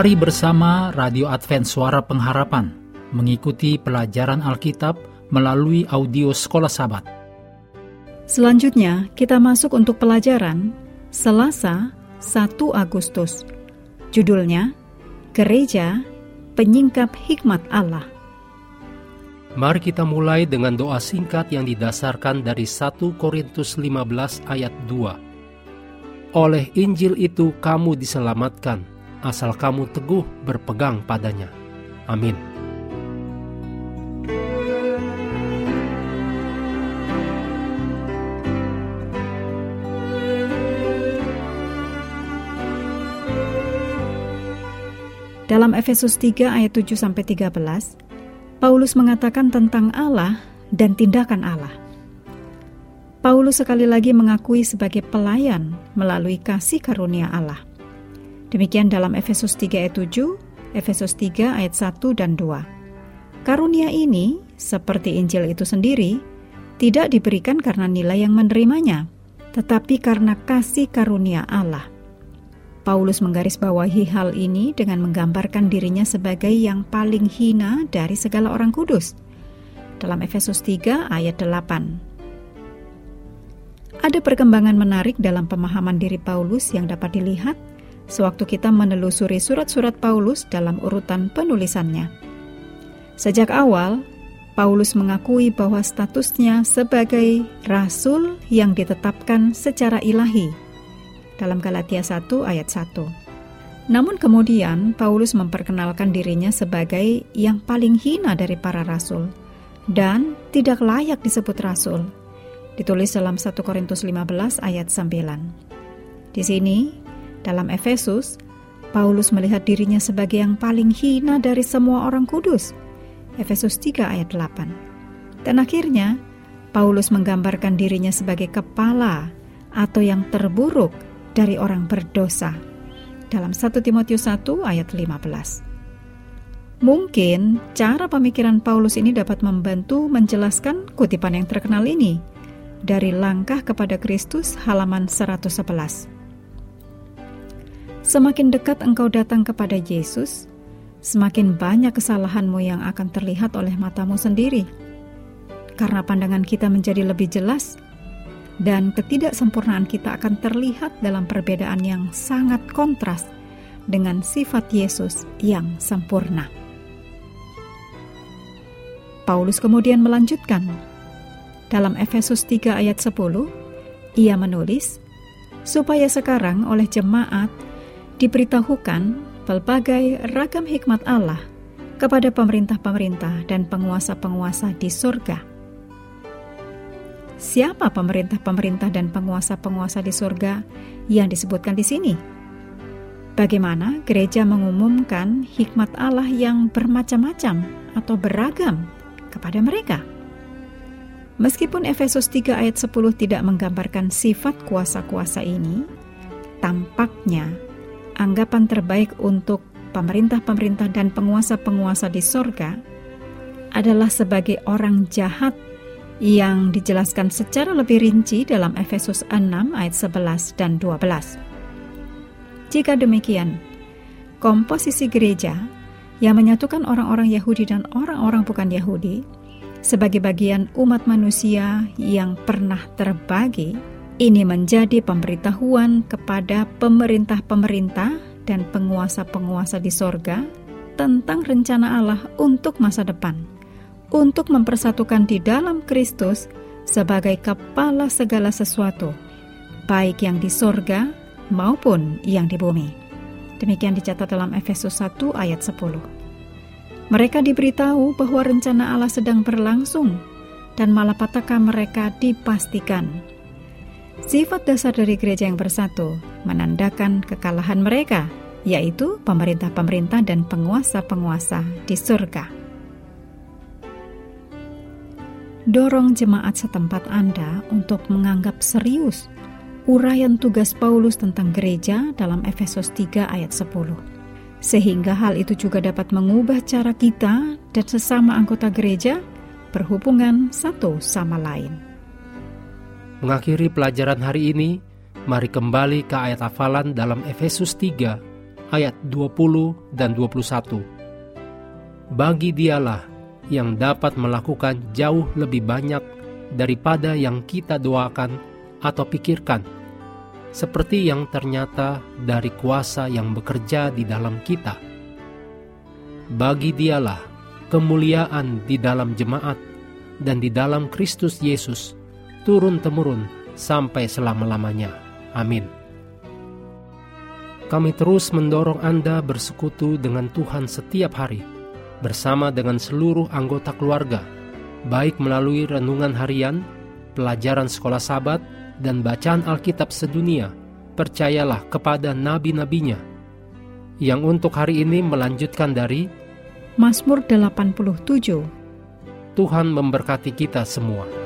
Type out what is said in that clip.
Mari bersama Radio Advent Suara Pengharapan mengikuti pelajaran Alkitab melalui audio Sekolah Sabat. Selanjutnya, kita masuk untuk pelajaran Selasa 1 Agustus. Judulnya, Gereja Penyingkap Hikmat Allah. Mari kita mulai dengan doa singkat yang didasarkan dari 1 Korintus 15 ayat 2. Oleh Injil itu kamu diselamatkan, asal kamu teguh berpegang padanya. Amin. Dalam Efesus 3 ayat 7 sampai 13, Paulus mengatakan tentang Allah dan tindakan Allah. Paulus sekali lagi mengakui sebagai pelayan melalui kasih karunia Allah. Demikian dalam Efesus 3 ayat 7, Efesus 3 ayat 1 dan 2. Karunia ini, seperti Injil itu sendiri, tidak diberikan karena nilai yang menerimanya, tetapi karena kasih karunia Allah. Paulus menggarisbawahi hal ini dengan menggambarkan dirinya sebagai yang paling hina dari segala orang kudus. Dalam Efesus 3 ayat 8. Ada perkembangan menarik dalam pemahaman diri Paulus yang dapat dilihat sewaktu kita menelusuri surat-surat Paulus dalam urutan penulisannya. Sejak awal, Paulus mengakui bahwa statusnya sebagai rasul yang ditetapkan secara ilahi dalam Galatia 1 ayat 1. Namun kemudian Paulus memperkenalkan dirinya sebagai yang paling hina dari para rasul dan tidak layak disebut rasul. Ditulis dalam 1 Korintus 15 ayat 9. Di sini, dalam Efesus, Paulus melihat dirinya sebagai yang paling hina dari semua orang kudus. Efesus 3 ayat 8. Dan akhirnya, Paulus menggambarkan dirinya sebagai kepala atau yang terburuk dari orang berdosa. Dalam 1 Timotius 1 ayat 15. Mungkin cara pemikiran Paulus ini dapat membantu menjelaskan kutipan yang terkenal ini dari Langkah kepada Kristus halaman 111. Semakin dekat engkau datang kepada Yesus, semakin banyak kesalahanmu yang akan terlihat oleh matamu sendiri. Karena pandangan kita menjadi lebih jelas, dan ketidaksempurnaan kita akan terlihat dalam perbedaan yang sangat kontras dengan sifat Yesus yang sempurna. Paulus kemudian melanjutkan. Dalam Efesus 3 ayat 10, ia menulis, supaya sekarang oleh jemaat diberitahukan pelbagai ragam hikmat Allah kepada pemerintah-pemerintah dan penguasa-penguasa di surga siapa pemerintah-pemerintah dan penguasa-penguasa di surga yang disebutkan di sini? Bagaimana gereja mengumumkan hikmat Allah yang bermacam-macam atau beragam kepada mereka? Meskipun Efesus 3 ayat 10 tidak menggambarkan sifat kuasa-kuasa ini, tampaknya anggapan terbaik untuk pemerintah-pemerintah dan penguasa-penguasa di sorga adalah sebagai orang jahat yang dijelaskan secara lebih rinci dalam Efesus 6 ayat 11 dan 12. Jika demikian, komposisi gereja yang menyatukan orang-orang Yahudi dan orang-orang bukan Yahudi sebagai bagian umat manusia yang pernah terbagi, ini menjadi pemberitahuan kepada pemerintah-pemerintah dan penguasa-penguasa di sorga tentang rencana Allah untuk masa depan untuk mempersatukan di dalam Kristus sebagai kepala segala sesuatu, baik yang di sorga maupun yang di bumi. Demikian dicatat dalam Efesus 1 ayat 10. Mereka diberitahu bahwa rencana Allah sedang berlangsung dan malapetaka mereka dipastikan. Sifat dasar dari gereja yang bersatu menandakan kekalahan mereka, yaitu pemerintah-pemerintah dan penguasa-penguasa di surga dorong jemaat setempat Anda untuk menganggap serius uraian tugas Paulus tentang gereja dalam Efesus 3 ayat 10. Sehingga hal itu juga dapat mengubah cara kita dan sesama anggota gereja berhubungan satu sama lain. Mengakhiri pelajaran hari ini, mari kembali ke ayat hafalan dalam Efesus 3 ayat 20 dan 21. Bagi dialah yang dapat melakukan jauh lebih banyak daripada yang kita doakan atau pikirkan, seperti yang ternyata dari kuasa yang bekerja di dalam kita. Bagi dialah kemuliaan di dalam jemaat dan di dalam Kristus Yesus turun-temurun sampai selama-lamanya. Amin. Kami terus mendorong Anda bersekutu dengan Tuhan setiap hari, bersama dengan seluruh anggota keluarga, baik melalui renungan harian, pelajaran sekolah sabat, dan bacaan Alkitab sedunia. Percayalah kepada nabi-nabinya, yang untuk hari ini melanjutkan dari Mazmur 87. Tuhan memberkati kita semua.